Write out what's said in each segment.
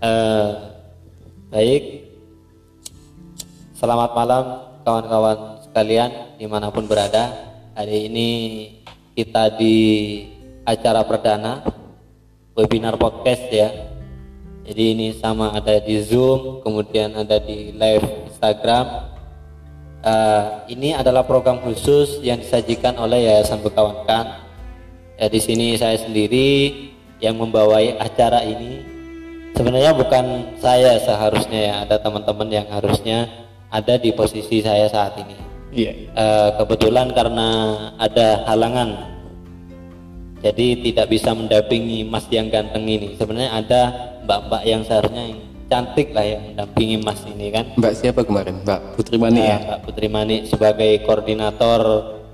Eh, baik, selamat malam kawan-kawan sekalian di mana pun berada. Hari ini kita di acara perdana webinar podcast ya. Jadi ini sama ada di Zoom, kemudian ada di live Instagram. Eh, ini adalah program khusus yang disajikan oleh Yayasan Bekawankan. Ya, di sini saya sendiri yang membawai acara ini sebenarnya bukan saya seharusnya ya ada teman-teman yang harusnya ada di posisi saya saat ini Iya. Eh, kebetulan karena ada halangan jadi tidak bisa mendampingi mas yang ganteng ini sebenarnya ada mbak-mbak yang seharusnya yang cantik lah yang mendampingi mas ini kan Mbak siapa kemarin? Mbak Putri Mani ya? Nah, Mbak Putri Manik sebagai koordinator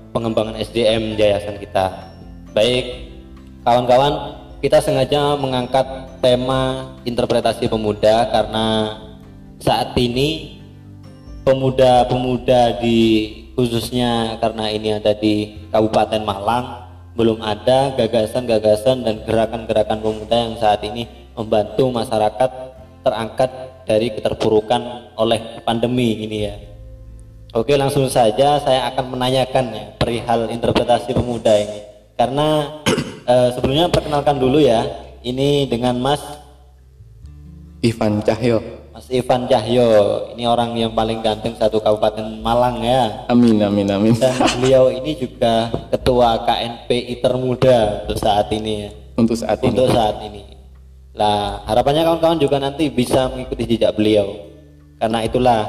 pengembangan SDM yayasan kita. Baik, kawan-kawan, kita sengaja mengangkat tema interpretasi pemuda karena saat ini pemuda-pemuda di khususnya karena ini ada di Kabupaten Malang belum ada gagasan-gagasan dan gerakan-gerakan pemuda yang saat ini membantu masyarakat terangkat dari keterpurukan oleh pandemi ini ya. Oke langsung saja saya akan menanyakan ya perihal interpretasi pemuda ini karena eh, sebelumnya perkenalkan dulu ya ini dengan Mas Ivan Cahyo. Mas Ivan Cahyo ini orang yang paling ganteng satu kabupaten Malang ya Amin amin amin. dan beliau ini juga ketua KNPI termuda untuk saat ini ya Untuk saat ini. untuk saat ini. Lah harapannya kawan-kawan juga nanti bisa mengikuti jejak beliau. Karena itulah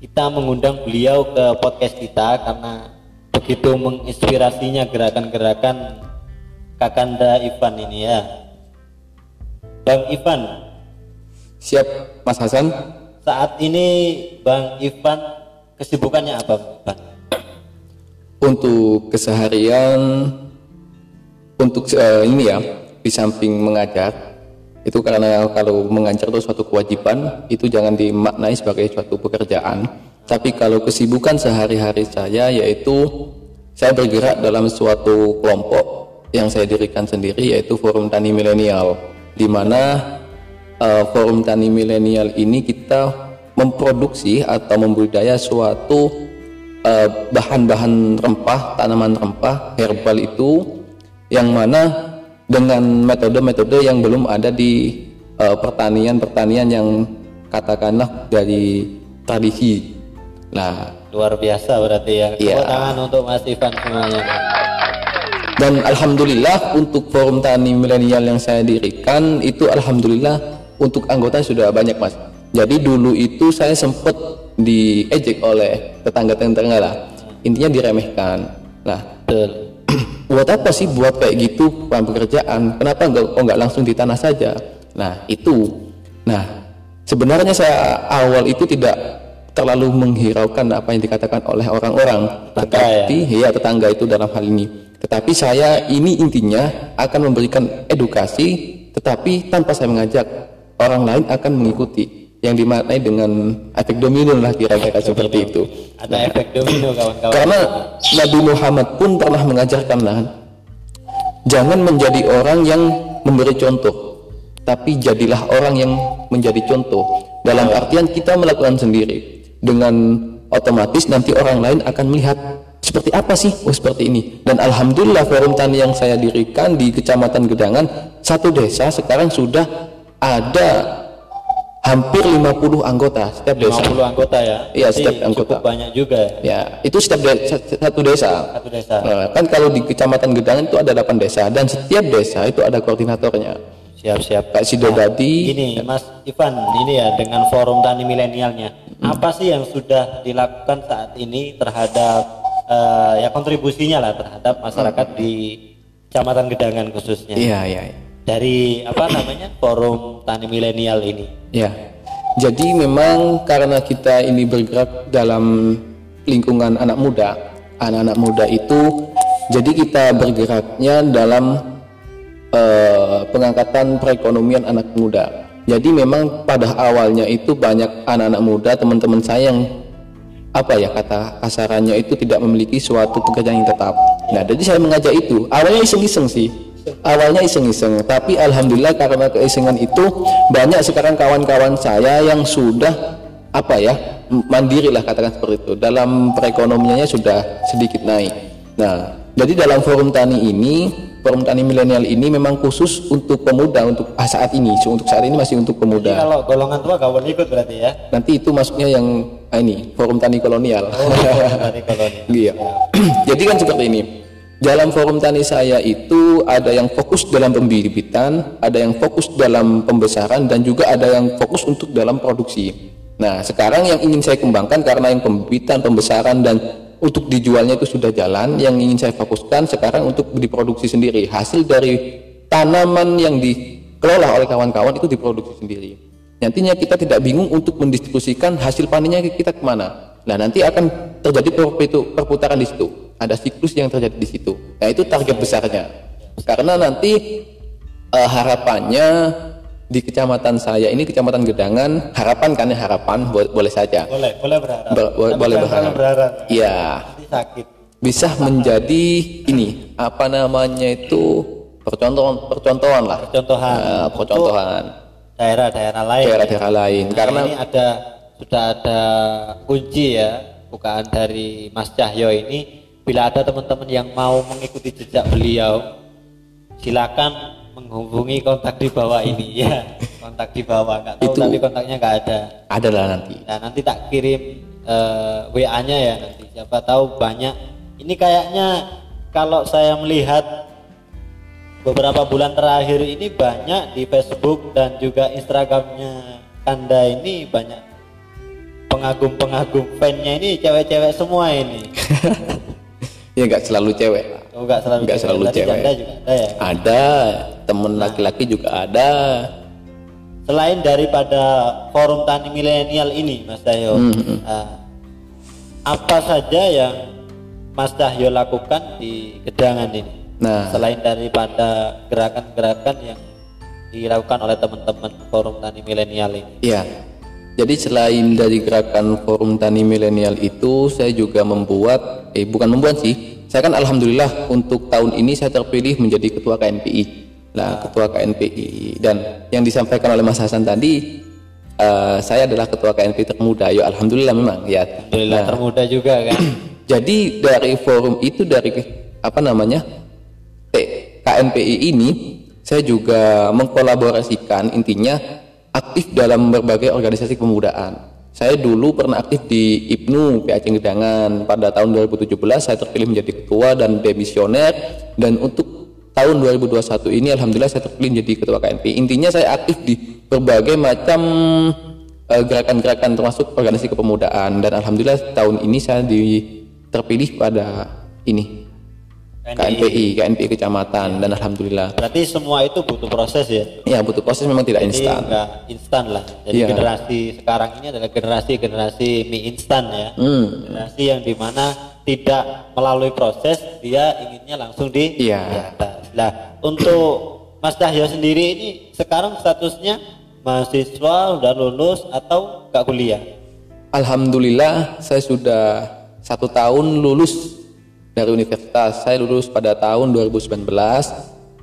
kita mengundang beliau ke podcast kita karena begitu menginspirasinya gerakan-gerakan Kakanda Ivan ini ya. Bang Ivan, Siap Mas Hasan? saat ini Bang Ivan kesibukannya apa, Bang? Untuk keseharian untuk eh, ini ya di samping mengajar itu karena kalau mengajar itu suatu kewajiban itu jangan dimaknai sebagai suatu pekerjaan tapi kalau kesibukan sehari-hari saya yaitu saya bergerak dalam suatu kelompok yang saya dirikan sendiri yaitu Forum Tani Milenial di mana eh, Forum Tani Milenial ini kita memproduksi atau membudidaya suatu eh, bahan-bahan rempah, tanaman rempah herbal itu yang mana dengan metode-metode yang belum ada di eh, pertanian-pertanian yang katakanlah dari tradisi. Nah, Luar biasa berarti ya. Iya. Tepuk tangan untuk Mas Ivan semuanya. Dan alhamdulillah untuk forum tani milenial yang saya dirikan itu alhamdulillah untuk anggota sudah banyak mas. Jadi dulu itu saya sempat diejek oleh tetangga-tetangga lah. Intinya diremehkan. Nah, buat apa sih buat kayak gitu pekerjaan? Kenapa enggak oh enggak langsung di tanah saja? Nah itu. Nah sebenarnya saya awal itu tidak terlalu menghiraukan apa yang dikatakan oleh orang-orang. Tetangga tetapi ya tetangga itu dalam hal ini tetapi saya ini intinya akan memberikan edukasi tetapi tanpa saya mengajak orang lain akan mengikuti yang dimaknai dengan efek domino lah kira-kira seperti itu Ada efek domino kawan-kawan. karena Nabi Muhammad pun pernah mengajarkan lah, jangan menjadi orang yang memberi contoh, tapi jadilah orang yang menjadi contoh. Dalam artian kita melakukan sendiri, dengan otomatis nanti orang lain akan melihat seperti apa sih, oh seperti ini. Dan alhamdulillah forum tani yang saya dirikan di Kecamatan Gedangan, satu desa sekarang sudah ada hampir 50 anggota setiap desa. 50 anggota ya. Iya, setiap anggota. Cukup banyak juga ya. Ya, itu setiap de- satu desa. Satu desa. Nah, kan kalau di Kecamatan Gedangan itu ada 8 desa dan setiap desa itu ada koordinatornya. Siap-siap. Kak Sido Dadi, Gini, Mas Ivan, ini ya dengan forum tani milenialnya, apa sih yang sudah dilakukan saat ini terhadap eh, ya kontribusinya lah terhadap masyarakat di Kecamatan Gedangan khususnya Iya, iya. iya. dari apa namanya forum tani milenial ini. Ya. Jadi memang karena kita ini bergerak dalam lingkungan anak muda, anak-anak muda itu jadi kita bergeraknya dalam eh, pengangkatan perekonomian anak muda. Jadi memang pada awalnya itu banyak anak-anak muda teman-teman saya yang apa ya kata kasarannya itu tidak memiliki suatu pekerjaan yang tetap. Nah, jadi saya mengajak itu. Awalnya iseng-iseng sih. awalnya iseng-iseng tapi alhamdulillah karena keisengan itu banyak sekarang kawan-kawan saya yang sudah apa ya mandiri lah katakan seperti itu dalam perekonomiannya sudah sedikit naik nah jadi dalam forum tani ini forum tani milenial ini memang khusus untuk pemuda untuk ah, saat ini untuk saat ini masih untuk Jadi pemuda kalau golongan tua gak boleh ikut berarti ya. nanti itu masuknya yang ah, ini forum tani kolonial Oh, golongan tani koloni. Iya. Jadi kan seperti ini. Dalam forum tani saya itu ada yang fokus dalam pembibitan, ada yang fokus dalam pembesaran, dan juga ada yang fokus untuk dalam produksi. Nah, sekarang yang ingin saya kembangkan karena yang pembibitan, pembesaran, dan untuk dijualnya itu sudah jalan, yang ingin saya fokuskan sekarang untuk diproduksi sendiri. Hasil dari tanaman yang dikelola oleh kawan-kawan itu diproduksi sendiri. Nantinya kita tidak bingung untuk mendistribusikan hasil panennya kita ke mana. Nah nanti akan terjadi perputaran di situ. Ada siklus yang terjadi di situ. Nah itu target besarnya. Karena nanti eh, harapannya di kecamatan saya ini kecamatan Gedangan harapan kan ya harapan bo- boleh saja Boleh, boleh berharap. Ber- bo- boleh jangan berharap. berharap. Iya Nanti sakit. bisa menjadi ini apa namanya itu percontohan percontohan lah Percontohan. Eh, percontohan Daerah-daerah lain. daerah-daerah lain Nah, karena ini ada sudah ada kunci ya bukaan dari Mas Cahyo ini bila ada teman-teman yang mau mengikuti jejak beliau silakan menghubungi kontak di bawah ini ya. Kontak di bawah nggak tahu Itu- tapi kontaknya nggak ada. adalah nanti. Nah nanti tak kirim eh, WA-nya ya nanti. Siapa tahu banyak. Ini kayaknya kalau saya melihat beberapa bulan terakhir ini banyak di Facebook dan juga Instagramnya Kanda ini banyak pengagum-pengagum fannya ini cewek-cewek semua ini. Ya nggak selalu cewek. lah. Oh enggak selalu Nggak cewek. selalu Berarti cewek. janda juga ada ya? Ada. Temen laki-laki juga ada. Selain daripada forum tani milenial ini Mas Cahyo eh, apa saja yang Mas Cahyo lakukan di gedangan ini? Nah. Selain daripada gerakan-gerakan yang dilakukan oleh teman-teman forum tani milenial ini. Ya jadi selain dari gerakan forum tani milenial itu saya juga membuat eh bukan membuat sih saya kan alhamdulillah untuk tahun ini saya terpilih menjadi ketua KNPI lah ketua KNPI dan yang disampaikan oleh Mas Hasan tadi eh, saya adalah ketua KNPI termuda. Ya alhamdulillah memang ya. Alhamdulillah termuda juga kan? Jadi dari forum itu dari apa namanya KNPI ini saya juga mengkolaborasikan intinya aktif dalam berbagai organisasi kepemudaan. Saya dulu pernah aktif di IPNU PAC Gedangan. Pada tahun 2017 saya terpilih menjadi ketua dan demisioner. Dan untuk tahun 2021 ini alhamdulillah saya terpilih menjadi ketua KNPI. Intinya saya aktif di berbagai macam eh, gerakan-gerakan termasuk organisasi kepemudaan. Dan alhamdulillah tahun ini saya di terpilih pada ini KNPI KNPI kecamatan dan alhamdulillah berarti semua itu butuh proses ya ya butuh proses memang tidak Jadi instan enggak instan lah. Jadi Iya. generasi sekarang ini adalah generasi generasi mie instan ya. Hmm. Generasi yang di mana tidak melalui proses dia inginnya langsung di, Iya. Nah untuk Mas Cahyo sendiri ini sekarang statusnya mahasiswa udah lulus atau nggak kuliah? Alhamdulillah saya sudah satu tahun lulus dari universitas saya lulus pada tahun 2019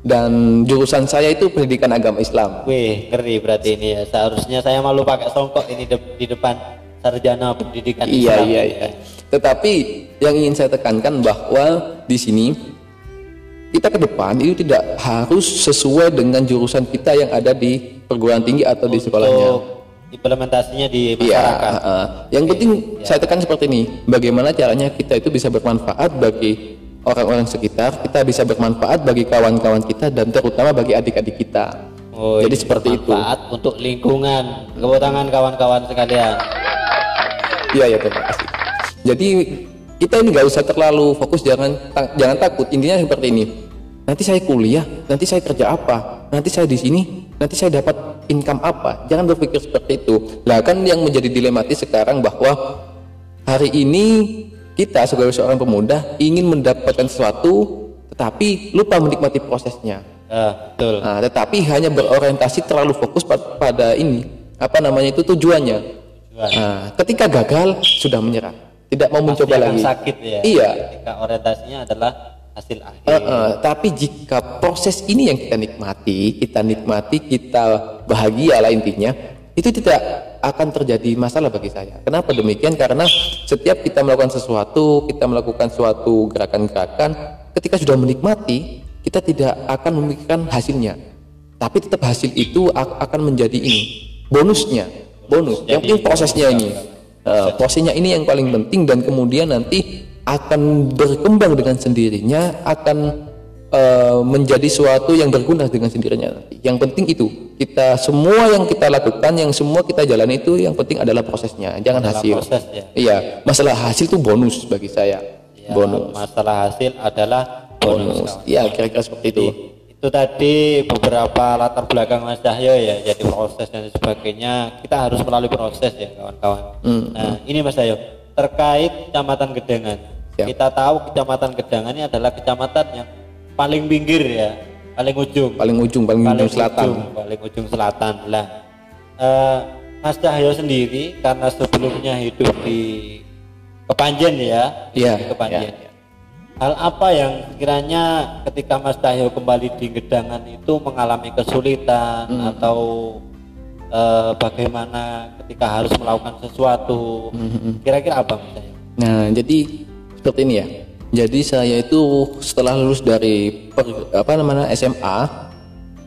dan jurusan saya itu pendidikan agama Islam Wih ngeri berarti ini ya. Seharusnya saya malu pakai songkok ini de- di depan sarjana pendidikan Iya Islam iya iya. ya. Tetapi yang ingin saya tekankan bahwa di sini kita ke depan itu tidak harus sesuai dengan jurusan kita yang ada di perguruan tinggi atau di sekolahnya. Implementasinya di Iya. masyarakat. heeh. Yang penting saya tekan seperti ini. Bagaimana caranya kita itu bisa bermanfaat bagi orang-orang sekitar, kita bisa bermanfaat bagi kawan-kawan kita dan terutama bagi adik-adik kita. Oh, Jadi seperti itu. bermanfaat untuk lingkungan. Tepuk tangan kawan-kawan sekalian. Iya ya terima kasih. Jadi kita ini nggak usah terlalu fokus jangan ta- jangan takut intinya seperti ini. Nanti saya kuliah, nanti saya kerja apa, nanti saya di sini, nanti saya dapat income apa. Jangan berpikir seperti itu. Lah kan yang menjadi dilematis sekarang bahwa hari ini kita sebagai seorang pemuda ingin mendapatkan sesuatu tetapi lupa menikmati prosesnya. Ah, betul. Nah, tetapi hanya berorientasi terlalu fokus pa- pada ini apa namanya itu tujuannya. Tujuan. Nah, ketika gagal sudah menyerah, tidak mau mencoba Pasti akan lagi. sakit ya. Iya, Ketika orientasinya adalah hasil akhir. Eh, eh, tapi jika proses ini yang kita nikmati, kita nikmati, kita bahagia lah intinya, itu tidak akan terjadi masalah bagi saya. Kenapa demikian? Karena setiap kita melakukan sesuatu, kita melakukan suatu gerakan-gerakan, ketika sudah menikmati, kita tidak akan memikirkan hasilnya. Tapi tetap hasil itu akan menjadi ini bonusnya, bonus. Yang penting prosesnya ini, Eh, prosesnya ini yang paling penting dan kemudian nanti akan berkembang dengan sendirinya, akan eh, menjadi suatu yang berguna dengan sendirinya. Yang penting itu kita semua yang kita lakukan, yang semua kita jalani itu yang penting adalah prosesnya, jangan Adalah hasil. proses, ya. Iya, masalah hasil itu bonus bagi saya. Ya, bonus. Masalah hasil adalah bonus. Iya, kira-kira seperti itu. Itu tadi beberapa latar belakang Mas Cahyo ya, jadi proses dan sebagainya. Kita harus melalui proses ya kawan-kawan. Hmm, Nah ini Mas Cahyo terkait Kecamatan Gedangan. Siap. Kita tahu Kecamatan Gedangan ini adalah kecamatan yang paling pinggir ya, paling ujung. Paling ujung, paling, paling ujung selatan. ujung, paling ujung selatan lah eh, Mas Cahyo sendiri karena sebelumnya hidup di Kepanjen ya Iya, di Kepanjen iya. hal apa yang kiranya ketika Mas Cahyo kembali di Gedangan itu mengalami kesulitan Hmm. atau eh, bagaimana ketika harus melakukan sesuatu Hmm, kira-kira apa Cahyo? Nah, jadi seperti ini ya. Jadi saya itu setelah lulus dari per- apa namanya SMA,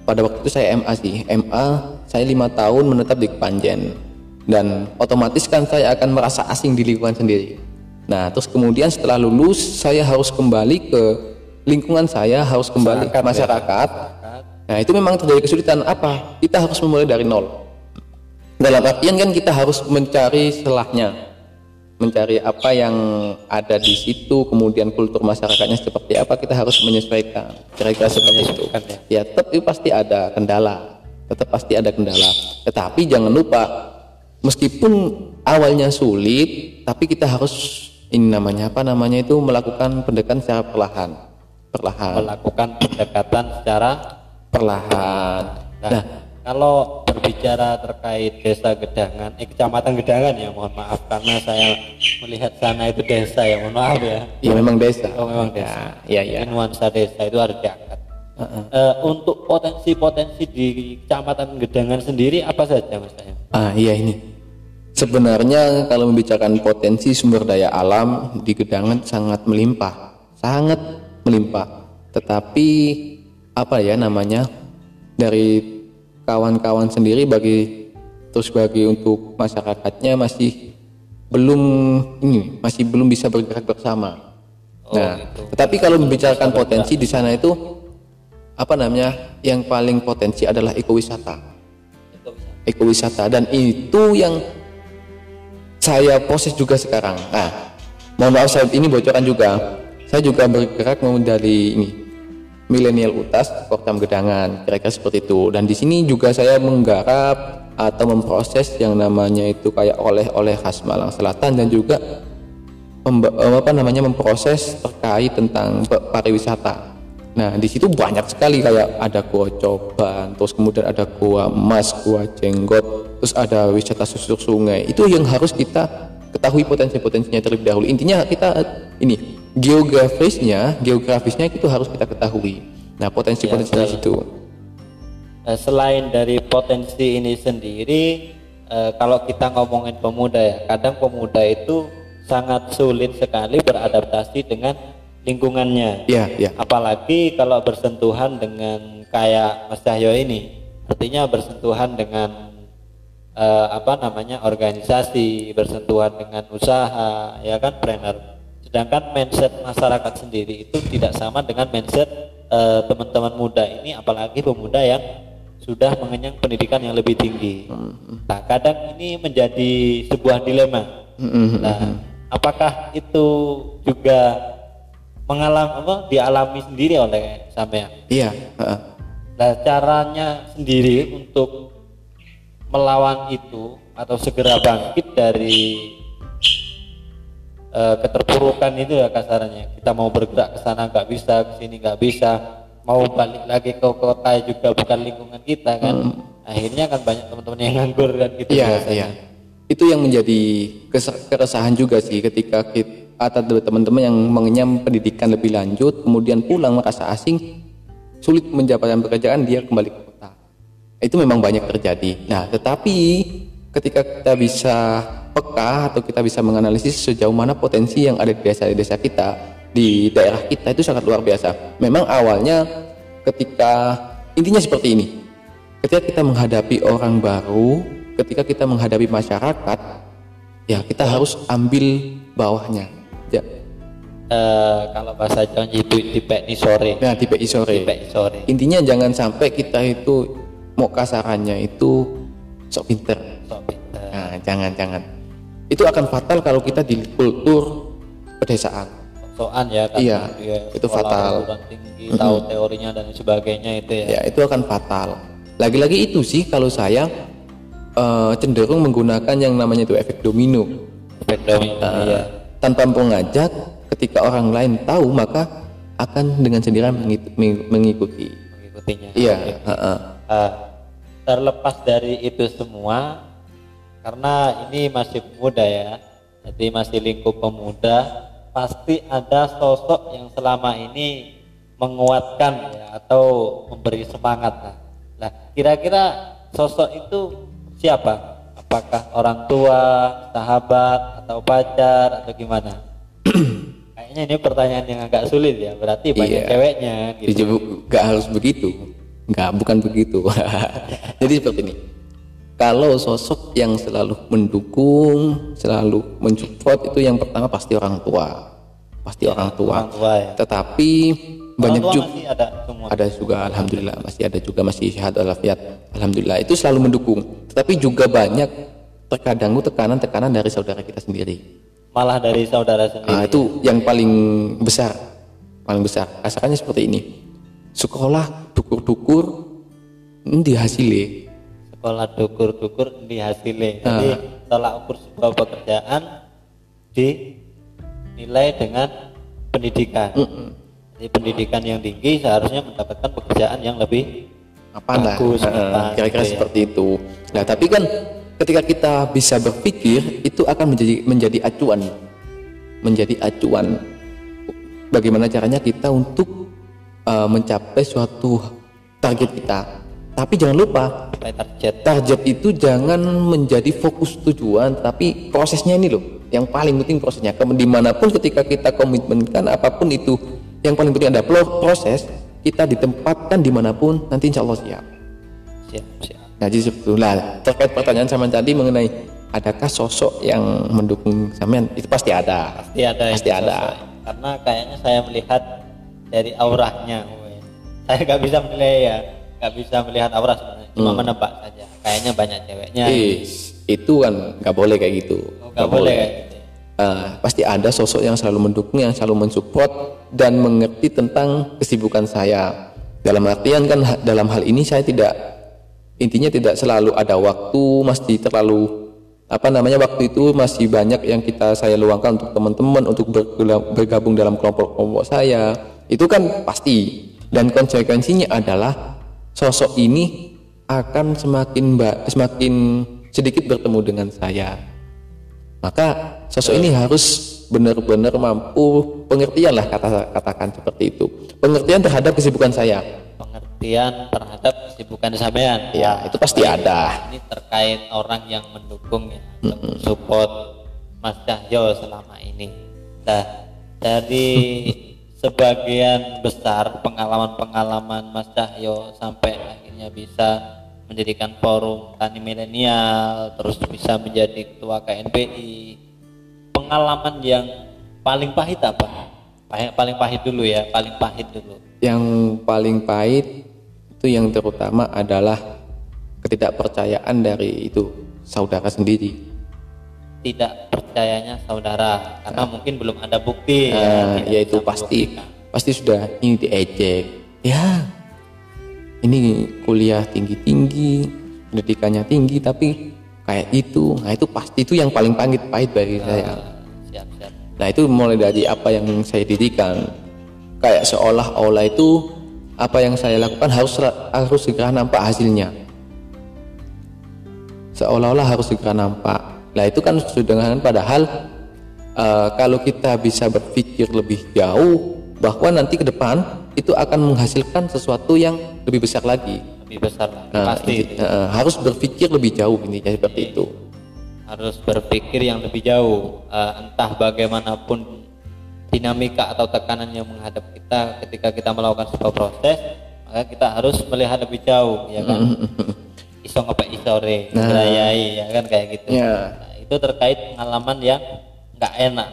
pada waktu itu saya MA sih. MA saya lima tahun menetap di Kepanjen dan otomatis kan saya akan merasa asing di lingkungan sendiri. Nah, terus kemudian setelah lulus saya harus kembali ke lingkungan saya, harus kembali ke masyarakat. Nah, itu memang terjadi kesulitan apa? Kita harus memulai dari nol. Dalam artian kan kita harus mencari celahnya, mencari apa yang ada di situ, kemudian kultur masyarakatnya seperti apa, kita harus menyesuaikan. Kira-kira seperti itu. ya. Ya, tetap itu pasti ada kendala, tetap pasti ada kendala. Tetapi jangan lupa, meskipun awalnya sulit, tapi kita harus ini namanya apa namanya itu melakukan pendekatan secara perlahan, perlahan, melakukan pendekatan secara perlahan. Nah, kalau berbicara terkait desa Gedangan, eh kecamatan Gedangan ya, mohon maaf karena saya melihat sana itu desa ya, mohon maaf ya. ya memang desa. Oh memang desa. Ya, ya. Ini nuansa desa itu harus diangkat. Eh, untuk potensi-potensi di kecamatan Gedangan sendiri apa saja mas saya? Ah iya ini. Sebenarnya kalau membicarakan potensi sumber daya alam di Gedangan sangat melimpah, sangat melimpah. Tetapi apa ya namanya dari kawan-kawan sendiri bagi terus bagi untuk masyarakatnya masih belum ini masih belum bisa bergerak bersama. nah, tetapi kalau membicarakan potensi di sana itu apa namanya yang paling potensi adalah ekowisata ekowisata dan itu yang saya proses juga sekarang. Nah, mohon maaf saya ini bocoran juga. Saya juga bergerak mau dari ini milenial utas Kortam Gedangan kira-kira seperti itu. Dan di sini juga saya menggarap atau memproses yang namanya itu kayak oleh-oleh khas Malang Selatan dan juga eh, apa namanya memproses terkait tentang pa- pariwisata. Nah, di situ banyak sekali kayak ada gua coban, terus kemudian ada gua emas, gua jenggot, terus ada wisata susur sungai. Itu yang harus kita ketahui potensi-potensinya terlebih dahulu. Intinya kita ini geografisnya, geografisnya itu harus kita ketahui. Nah, potensi-potensinya di situ. Eh, selain dari potensi ini sendiri, eh, kalau kita ngomongin pemuda ya, kadang pemuda itu sangat sulit sekali beradaptasi dengan lingkungannya. Iya, iya. Apalagi kalau bersentuhan dengan kayak Mas Cahyo ini, artinya bersentuhan dengan eh, apa namanya organisasi, bersentuhan dengan usaha, ya kan trainer. Sedangkan mindset masyarakat sendiri itu tidak sama dengan mindset eh, teman-teman muda ini, apalagi pemuda yang sudah mengenyang pendidikan yang lebih tinggi. Nah, kadang ini menjadi sebuah dilema. Nah, apakah itu juga mengalami apa dialami sendiri oleh sampean? Iya. Nah, caranya sendiri untuk melawan itu atau segera bangkit dari eh, keterpurukan itu ya kasarnya. Kita mau bergerak ke sana nggak bisa, ke sini nggak bisa, mau balik lagi ke kota juga bukan lingkungan kita kan. Akhirnya kan banyak teman-teman yang nganggur kan gitu Iya, biasanya. iya. Itu yang menjadi keresahan juga sih ketika kita, atau teman-teman yang mengenyam pendidikan lebih lanjut kemudian pulang merasa asing sulit mendapatkan pekerjaan dia kembali ke kota itu memang banyak terjadi nah tetapi ketika kita bisa peka atau kita bisa menganalisis sejauh mana potensi yang ada di desa-desa kita di daerah kita itu sangat luar biasa. Memang awalnya ketika intinya seperti ini. Ketika kita menghadapi orang baru ketika kita menghadapi masyarakat ya kita harus ambil bawahnya. Ya. Eh, kalau bahasa Jawa itu ni sore. Nah tipe isore dipek sore. Intinya jangan sampai kita itu mau kasarannya itu sok pinter nah jangan jangan. Itu akan fatal kalau kita di kultur pedesaan. Soan ya kan? Iya, dia itu fatal. tinggi tahu teorinya dan sebagainya itu ya. Ya itu akan fatal. Lagi-lagi itu sih kalau saya eh, cenderung menggunakan yang namanya itu efek domino. Efek domino ya tanpa mengajak ketika orang lain tahu maka akan dengan sendirinya meng- mengikuti. Mengikutinya. Iya heeh. Eh, terlepas dari itu semua karena ini masih muda ya. Jadi masih lingkup pemuda pasti ada sosok yang selama ini menguatkan ya atau memberi semangat. Lah nah kira-kira sosok itu siapa? Apakah orang tua sahabat atau pacar atau gimana? Kayaknya ini pertanyaan yang agak sulit ya. Berarti banyak Iya. ceweknya gitu. Nggak harus begitu. Nggak bukan begitu. Jadi seperti ini kalau sosok yang selalu mendukung selalu mensupport itu yang pertama pasti orang tua. Pasti orang tua. Orang tua ya. Tetapi Orang banyak tua juga ada semua. ada juga alhamdulillah masih ada juga masih sehat walafiat alhamdulillah. Itu selalu mendukung. Tetapi juga banyak terkadang tekanan-tekanan dari saudara kita sendiri. Malah dari saudara sendiri. Nah, itu yang paling besar, paling besar. Asalnya seperti ini. Sekolah dukur-dukur ini hasilnya. Sekolah dukur-dukur di hasilnya jadi tolak ukur sebuah pekerjaan dinilai dengan pendidikan jadi pendidikan yang tinggi seharusnya mendapatkan pekerjaan yang lebih Apa lah? Bagus, apa, Kira-kira gitu ya. seperti itu. Nah, tapi kan ketika kita bisa berpikir itu akan menjadi menjadi acuan, menjadi acuan. Bagaimana caranya kita untuk uh, mencapai suatu target kita. Tapi jangan lupa target. target itu jangan menjadi fokus tujuan tapi prosesnya ini loh yang paling penting prosesnya. Kem- di mana pun ketika kita komitmenkan apa pun itu yang paling penting ada pro- proses kita ditempatkan di mana pun nanti insya Allah siap. Siap siap. Nah jadi itu. Nah, terkait pertanyaan sama tadi mengenai adakah sosok yang mendukung sampean? Itu pasti ada. Pasti ada Pasti ada. sosok. karena kayaknya saya melihat dari auranya saya nggak bisa menilai ya nggak bisa melihat aura sebenarnya cuma Hmm. menebak saja kayaknya banyak ceweknya Is, itu kan nggak boleh kayak gitu Oh, nggak boleh kayak gitu ya. Ah, pasti ada sosok yang selalu mendukung, yang selalu mensupport dan mengerti tentang kesibukan saya. Dalam artian kan dalam hal ini saya tidak intinya tidak selalu ada waktu, masih terlalu apa namanya waktu itu masih banyak yang kita saya luangkan untuk teman-teman untuk bergabung dalam kelompok-kelompok saya. Itu kan pasti dan konsekuensinya adalah sosok ini akan semakin semakin sedikit bertemu dengan saya. Maka sosok ini harus benar-benar mampu pengertian lah kata katakan seperti itu. Pengertian terhadap kesibukan saya. Pengertian terhadap kesibukan sampean. Ya itu pasti ada. ini terkait orang yang mendukung ya atau support Mas Cahyo selama ini. Nah dari sebagian besar pengalaman-pengalaman Mas Cahyo sampai akhirnya bisa mendirikan forum tani milenial terus bisa menjadi ketua KNPI pengalaman yang paling pahit apa? Paling, paling pahit dulu ya paling pahit dulu. Yang paling pahit itu yang terutama adalah ketidakpercayaan dari itu saudara sendiri tidak percayanya saudara karena mungkin belum ada bukti. Tidak ya itu pasti membuktikan. pasti sudah ini diejek. Ya ini kuliah tinggi tinggi pendidikannya tinggi tapi kayak itu nah itu pasti itu yang paling pahit pahit bagi saya. siap siap. Nah itu mulai dari apa yang saya didikan. Kayak seolah-olah itu apa yang saya lakukan harus harus segera nampak hasilnya. Seolah-olah harus segera nampak nah itu kan dengan padahal eh, kalau kita bisa berpikir lebih jauh bahwa nanti ke depan itu akan menghasilkan sesuatu yang lebih besar lagi. lebih besar Nah, pasti. ini, eh, harus berpikir lebih jauh intinya seperti itu. harus berpikir yang lebih jauh Eh, entah bagaimanapun dinamika atau tekanan yang menghadap kita ketika kita melakukan sebuah proses maka kita harus melihat lebih jauh ya kan? Iso ngepek isore berayai ya kan? Kayak gitu. Ya. Itu terkait pengalaman yang nggak enak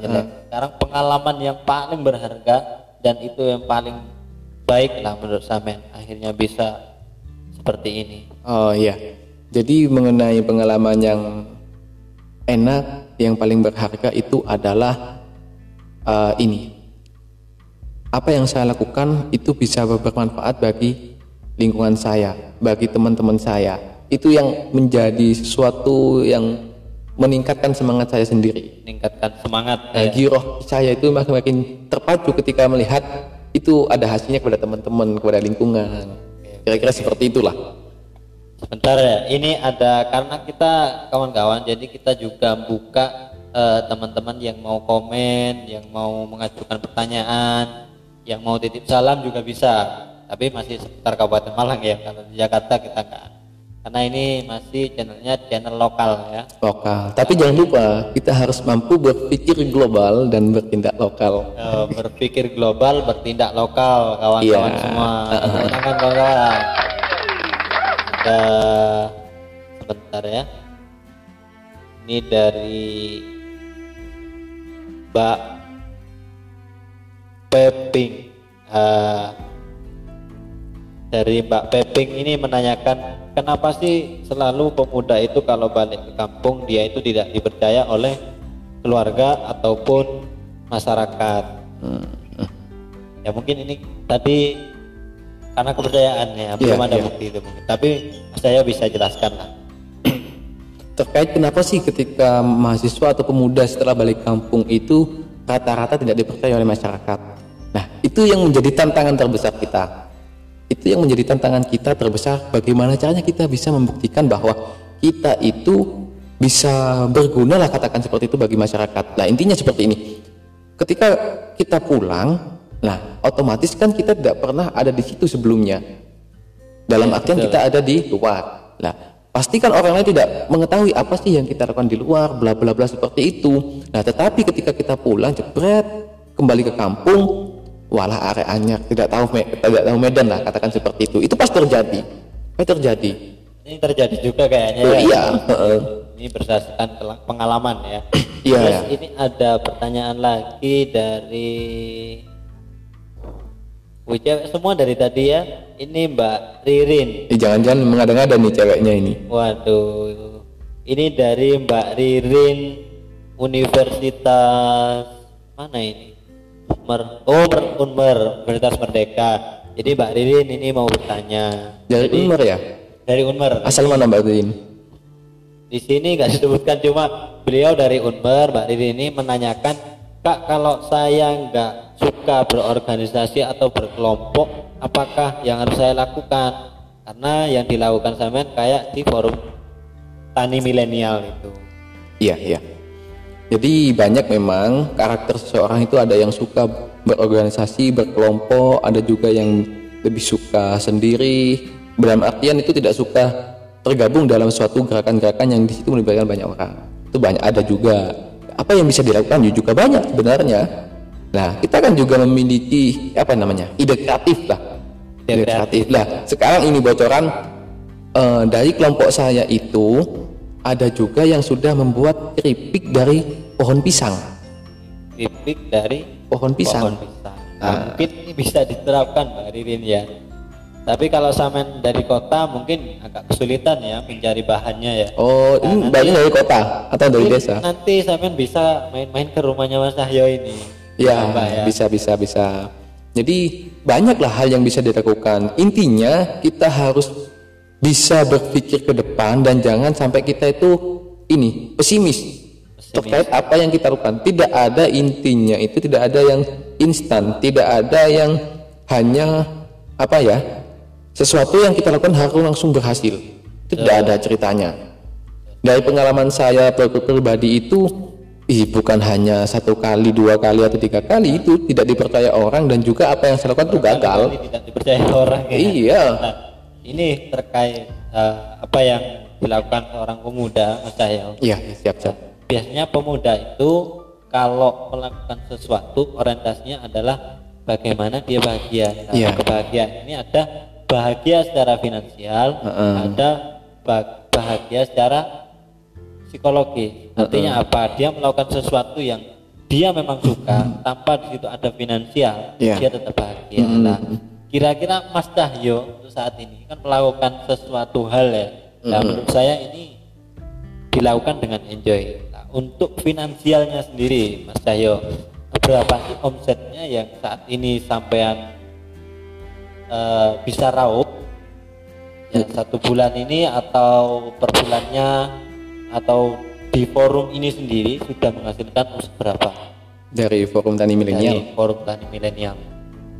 jelek. sekarang pengalaman yang paling berharga dan itu yang paling baik lah menurut Samen akhirnya bisa seperti ini Oh iya. Jadi mengenai pengalaman yang enak, yang paling berharga itu adalah eh, ini. Apa yang saya lakukan itu bisa bermanfaat bagi lingkungan saya, bagi teman-teman saya. Itu yang menjadi sesuatu yang meningkatkan semangat saya sendiri. meningkatkan semangat Nah, ya. giroh saya itu makin makin terpacu ketika melihat itu ada hasilnya kepada teman-teman, kepada lingkungan. Kira-kira seperti itulah. Sebentar ya, ini ada karena kita kawan-kawan, jadi kita juga buka eh, teman-teman yang mau komen, yang mau mengajukan pertanyaan, yang mau titip salam juga bisa. Tapi masih seputar Kabupaten Malang ya, kalau di Jakarta kita enggak. Karena ini masih channelnya channel lokal ya. lokal. Tapi jangan lupa kita harus mampu berpikir global dan bertindak lokal. Eh, berpikir global, bertindak lokal, kawan-kawan Iya. semua. Kawan-kawan. Ada sebentar ya. Ini dari Mbak Peping. Eh, dari Mbak Peping ini menanyakan kenapa sih selalu pemuda itu kalau balik ke kampung dia itu tidak dipercaya oleh keluarga ataupun masyarakat. Ya mungkin ini tadi karena kepercayaannya belum ada iya. bukti itu mungkin. Tapi saya bisa jelaskan lah. Terkait kenapa sih ketika mahasiswa atau pemuda setelah balik kampung itu rata-rata tidak dipercaya oleh masyarakat. Nah, itu yang menjadi tantangan terbesar kita. Itu yang menjadi tantangan kita terbesar bagaimana caranya kita bisa membuktikan bahwa kita itu bisa berguna lah katakan seperti itu bagi masyarakat. Nah, intinya seperti ini. Ketika kita pulang, nah otomatis kan kita tidak pernah ada di situ sebelumnya. Dalam artian kita ada di luar. Nah, pastikan orang lain tidak mengetahui apa sih yang kita lakukan di luar, bla bla bla seperti itu. Nah, tetapi ketika kita pulang jebret kembali ke kampung, walah areanya tidak tahu me- tidak tahu medan lah katakan seperti itu. Itu pasti terjadi. Pasti terjadi. Ini terjadi juga kayaknya. Oh, ya. iya. Ini berdasarkan pengalaman ya. Iya, Terus iya. ini ada pertanyaan lagi dari Wih, cewek semua dari tadi ya. Ini Mbak Ririn. Eh, jangan-jangan mengada-ngada nih ceweknya ini. Waduh. Ini dari Mbak Ririn Universitas mana ini? Mer oh Mer Unmer, Universitas Merdeka. Jadi Mbak Ririn ini mau bertanya. Dari Unmer ya? Dari Unmer. Asal mana Mbak Tin? Di sini nggak disebutkan cuma beliau dari Unmer, Mbak Riri ini menanyakan, Kak kalau saya nggak suka berorganisasi atau berkelompok, apakah yang harus saya lakukan? Karena yang dilakukan sampean kayak di forum tani milenial itu. Iya, iya. Jadi banyak memang karakter seseorang itu ada yang suka berorganisasi, berkelompok, ada juga yang lebih suka sendiri. Dalam artian itu tidak suka tergabung dalam suatu gerakan-gerakan yang di situ melibatkan banyak orang. Itu banyak ada juga. Apa yang bisa dilakukan juga banyak sebenarnya. Nah, kita kan juga memiliki apa namanya? ide kreatif lah. Ide kreatif lah. Sekarang ini bocoran eh, dari kelompok saya itu ada juga yang sudah membuat keripik dari pohon pisang. Tipik dari Pohon pisang. pohon pisang. Nah, mungkin ini bisa diterapkan Mbak Ririn ya. Tapi kalau sampean dari kota mungkin agak kesulitan ya mencari bahannya ya. Oh, ini banyak dari kota atau dari desa? Nanti sampean bisa main-main ke rumahnya Mas Cahyo ini. Ya, ya. bisa bisa bisa. Jadi banyaklah hal yang bisa dilakukan. Intinya kita harus bisa berpikir ke depan dan jangan sampai kita itu ini pesimis, terkait apa yang kita lakukan. Tidak ada intinya itu tidak ada yang instan, tidak ada yang hanya apa ya sesuatu yang kita lakukan harus langsung berhasil. Itu tidak ada ceritanya. Dari pengalaman saya pri- pribadi itu Ih, bukan hanya satu kali, dua kali atau tiga kali itu tidak dipercaya orang dan juga apa yang saya lakukan itu gagal. Tidak dipercaya orang ya. Iya. Nah, ini terkait eh, apa yang dilakukan seorang pemuda Mas Cahyo. Iya, siap siap. Biasanya pemuda itu kalau melakukan sesuatu orientasinya adalah bagaimana dia bahagia. Nah, Iya. Kebahagiaan ini ada bahagia secara finansial, Heeh. ada ba- bahagia secara psikologi. Artinya apa? Dia melakukan sesuatu yang dia memang suka tanpa di situ ada finansial, Iya. dia tetap bahagia. Nah, kira-kira Mas Cahyo untuk saat ini kan melakukan sesuatu hal ya. Nah, menurut saya ini dilakukan dengan enjoy. Nah, untuk finansialnya sendiri, Mas Cahyo, berapa sih omsetnya yang saat ini sampean eh, bisa raup ya, satu bulan ini atau per bulannya atau di forum ini sendiri sudah menghasilkan berapa Dari forum tani milenial. dari forum tani milenial?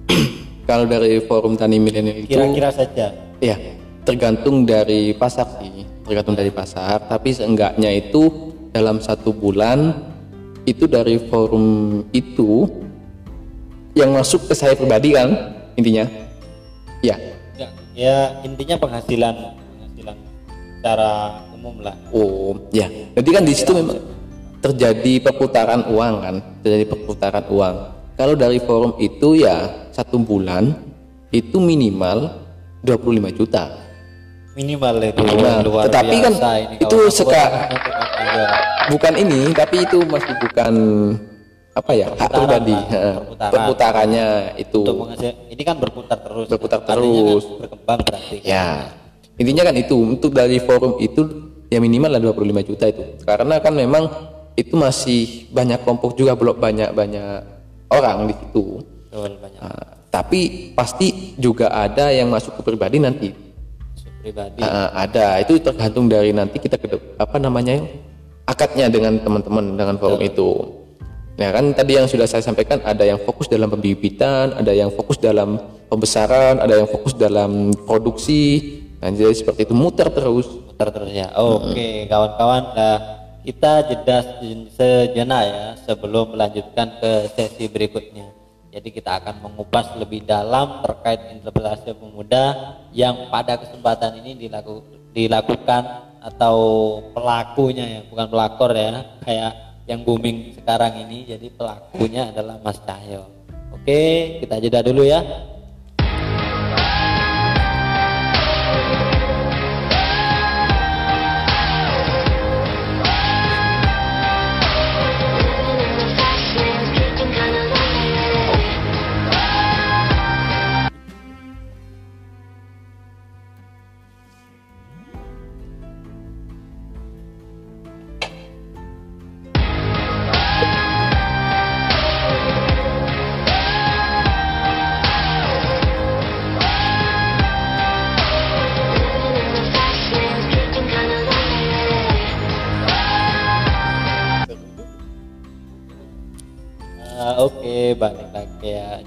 Kalau dari forum tani milenial itu Kira-kira saja. ya tergantung dari pasar sih, tergantung dari pasar. Tapi seenggaknya itu dalam satu bulan itu dari forum itu yang masuk ke saya pribadi kan intinya. Ya. Ya, ya intinya penghasilan penghasilan secara umum lah. Oh, ya. Jadi kan di situ memang terjadi perputaran uang kan, terjadi perputaran uang. Kalau dari forum itu ya satu bulan itu minimal 25 juta. Minimal itu Minimal. luar Tetapi kan biasa ini itu kawan-kawan. seka- Iya. Bukan ini, tapi itu masih bukan apa ya hak pribadi. perputaran. Perputarannya itu. ini kan berputar terus Berputar kan terus. berkembang berarti Ya, intinya kan itu untuk dari forum itu ya minimal lah 25 juta itu. Karena kan memang itu masih banyak kelompok juga belum banyak banyak orang di situ. Betul, banyak Nah, tapi pasti juga ada yang masuk ke pribadi nanti. masuk pribadi Ah, ada itu tergantung dari nanti kita ke apa namanya akadnya dengan teman-teman dengan forum itu. Nah kan tadi yang sudah saya sampaikan ada yang fokus dalam pembibitan, ada yang fokus dalam pembesaran, ada yang fokus dalam produksi. Nah, jadi seperti itu muter terus. putar terus ya oke kawan-kawan nah, kita jeda se- sejenak ya sebelum melanjutkan ke sesi berikutnya. Jadi kita akan mengupas lebih dalam terkait interpretasi pemuda yang pada kesempatan ini dilaku, dilakukan atau pelakunya ya bukan pelakor ya kayak yang booming sekarang ini. Jadi pelakunya adalah Mas Cahyo. Oke kita jeda dulu ya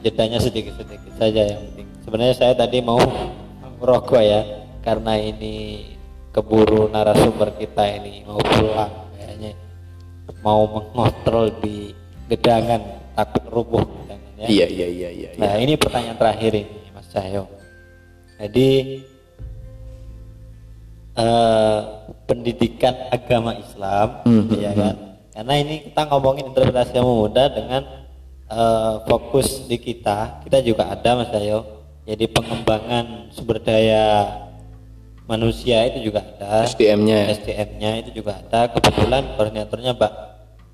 Jedanya sedikit-sedikit saja yang penting. Sebenarnya saya tadi mau merokok ya, karena ini keburu narasumber kita ini mau pulang kayaknya mau mengontrol di gedangan takut rubuh gedangan ya. Iya iya iya iya. iya. Nah ini pertanyaan terakhir ini Mas Cahyo. Jadi eh, pendidikan agama Islam, ya kan? Karena ini kita ngomongin interpretasi yang muda dengan eh, fokus di kita, kita juga ada Mas Cahyo. Jadi pengembangan sumber daya manusia itu juga ada. SDM-nya. SDM-nya itu juga ada. Kebetulan koordinatornya Mbak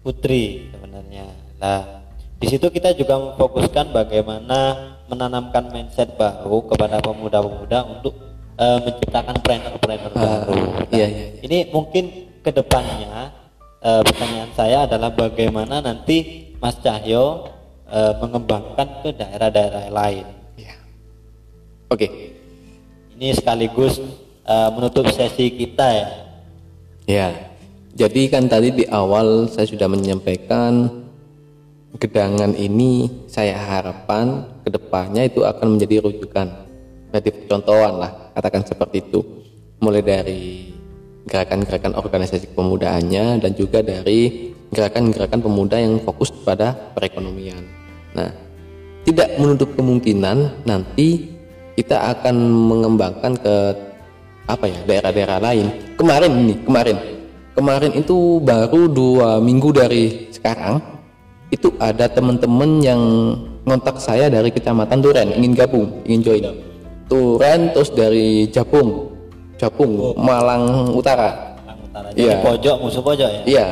Putri sebenarnya. Nah, di situ kita juga memfokuskan bagaimana menanamkan mindset baru kepada pemuda-pemuda untuk eh, menciptakan planner-planner baru. Nah, iya, iya, iya. Ini mungkin ke depannya eh, pertanyaan saya adalah bagaimana nanti Mas Cahyo eh, mengembangkan ke daerah-daerah lain. Iya. Oke. Ini sekaligus eh, menutup sesi kita ya. Ya, jadi kan tadi di awal saya sudah menyampaikan gedangan ini saya harapkan ke depannya itu akan menjadi rujukan, berarti percontohan lah, katakan seperti itu. Mulai dari gerakan-gerakan organisasi kepemudaannya dan juga dari gerakan-gerakan pemuda yang fokus pada perekonomian. Nah, tidak menutup kemungkinan nanti kita akan mengembangkan ke apa ya daerah-daerah lain. Kemarin ini, kemarin, kemarin itu baru dua minggu dari sekarang itu ada teman-teman yang ngontak saya dari kecamatan Duren ingin gabung, ingin join. Duren terus dari Japung, Japung, Malang Utara. Malang Utara. Iya. Pojok musuh pojok ya. Iya,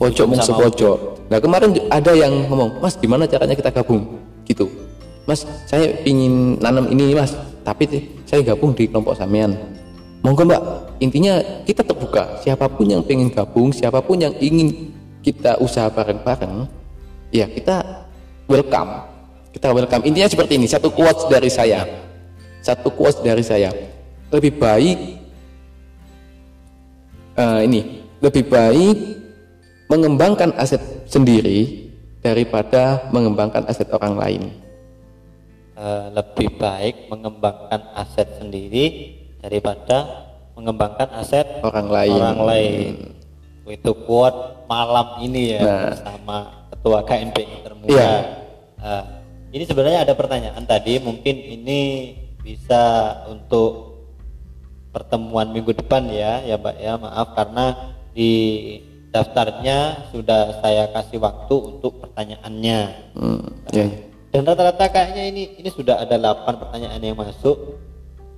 pojok Sama musuh pojok. Nah kemarin ada yang ngomong, Mas gimana caranya kita gabung? Gitu. Mas, saya ingin nanam ini mas, tapi saya gabung di kelompok samian. Monggo mbak, intinya kita terbuka. Siapa pun yang pengen gabung, siapa pun yang ingin kita usaha bareng-bareng, ya kita welcome. Kita welcome. Intinya seperti ini, satu quotes dari saya. Satu quotes dari saya. Lebih baik eh, ini lebih baik mengembangkan aset sendiri daripada mengembangkan aset orang lain. Eh, lebih baik mengembangkan aset sendiri daripada mengembangkan aset Orang lain. orang lain. Itu quote malam ini ya Nah. bersama ketua KNPI termuda. Iya. Eh, ini sebenarnya ada pertanyaan tadi, mungkin ini bisa untuk pertemuan minggu depan ya, ya Mbak ya. Maaf karena di daftarnya sudah saya kasih waktu untuk pertanyaannya. Hmm, ya. Dan rata-rata kayaknya ini ini sudah ada 8 pertanyaan yang masuk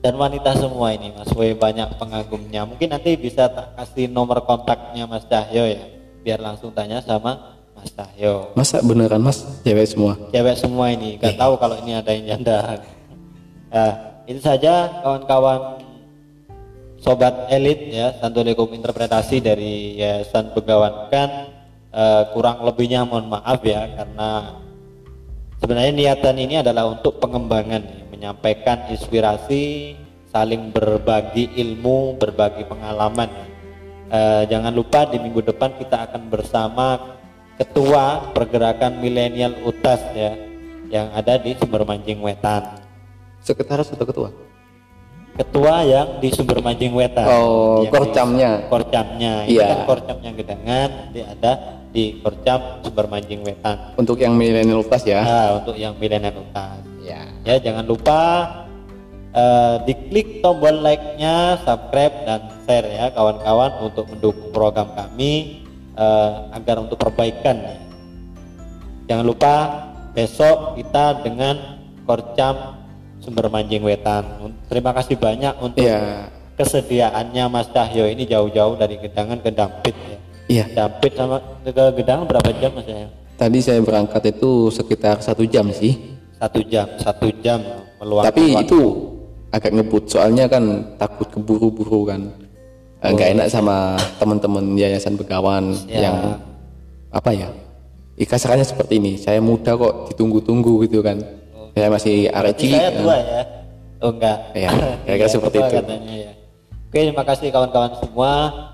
dan wanita semua ini Mas banyak pengagumnya. Mungkin nanti bisa tak kasih nomor kontaknya Mas Cahyo ya, biar langsung tanya sama Mas Cahyo. Masa beneran mas cewek semua? Cewek semua ini, nggak tahu kalau ini ada yang janda. Nah, itu saja kawan-kawan sobat elit ya Santulikum interpretasi dari Yayasan Begawan Eh, kurang lebihnya mohon maaf ya karena sebenarnya niatan ini adalah untuk pengembangan ya, menyampaikan inspirasi saling berbagi ilmu berbagi pengalaman Eh, jangan lupa di minggu depan kita akan bersama ketua pergerakan milenial UTAS ya yang ada di Sumber Mancing Wetan Sekretaris atau ketua? Ketua yang di Sumber Mancing Wetan Oh, di- korcamnya. korcamnya ini Iya. kan korcamnya gedangan nanti ada di korcam Sumber Mancing Wetan Untuk yang milenial plus ya? Nah, untuk yang milenial UTAS Ya. ya jangan lupa eh, diklik tombol like-nya, subscribe dan share ya kawan-kawan untuk mendukung program kami eh, agar untuk perbaikan. ya. Jangan lupa besok kita dengan Korcam Sumber Manjing Wetan. Terima kasih banyak untuk Iya. kesediaannya Mas Cahyo ini jauh-jauh dari Gedangan ke Dampit ya. Iya. Dampit sama ke Gedangan berapa jam Mas Cahyo? Tadi saya berangkat itu sekitar satu jam sih. Satu jam, satu jam meluangkan Tapi waktu. itu agak ngebut soalnya kan takut keburu-buru kan. Eh, nggak enak sama teman-teman yayasan begawan Ya. yang apa ya? Ih, kasarannya seperti ini. Saya muda kok ditunggu-tunggu gitu kan. Saya masih cilik. saya tua ya? Oh enggak. Iya, kira-kira Iya, seperti itu. Katanya, ya. Oke, terima kasih kawan-kawan semua.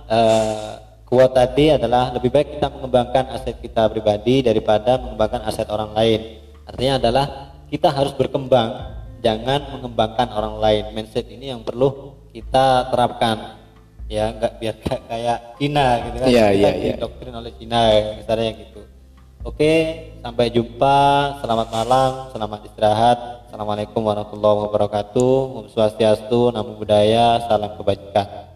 Eh kuat tadi adalah lebih baik kita mengembangkan aset kita pribadi daripada mengembangkan aset orang lain. Artinya adalah kita harus berkembang, jangan mengembangkan orang lain. Mindset ini yang perlu kita terapkan. Ya, enggak biar kayak kayak Cina gitu kan. Iya, kita iya, iya. didoktrin oleh Cina misalnya gitu. Oke, sampai jumpa. Selamat malam, selamat istirahat. Assalamualaikum warahmatullahi wabarakatuh. Om Swastiastu, Namo Buddhaya, salam kebajikan.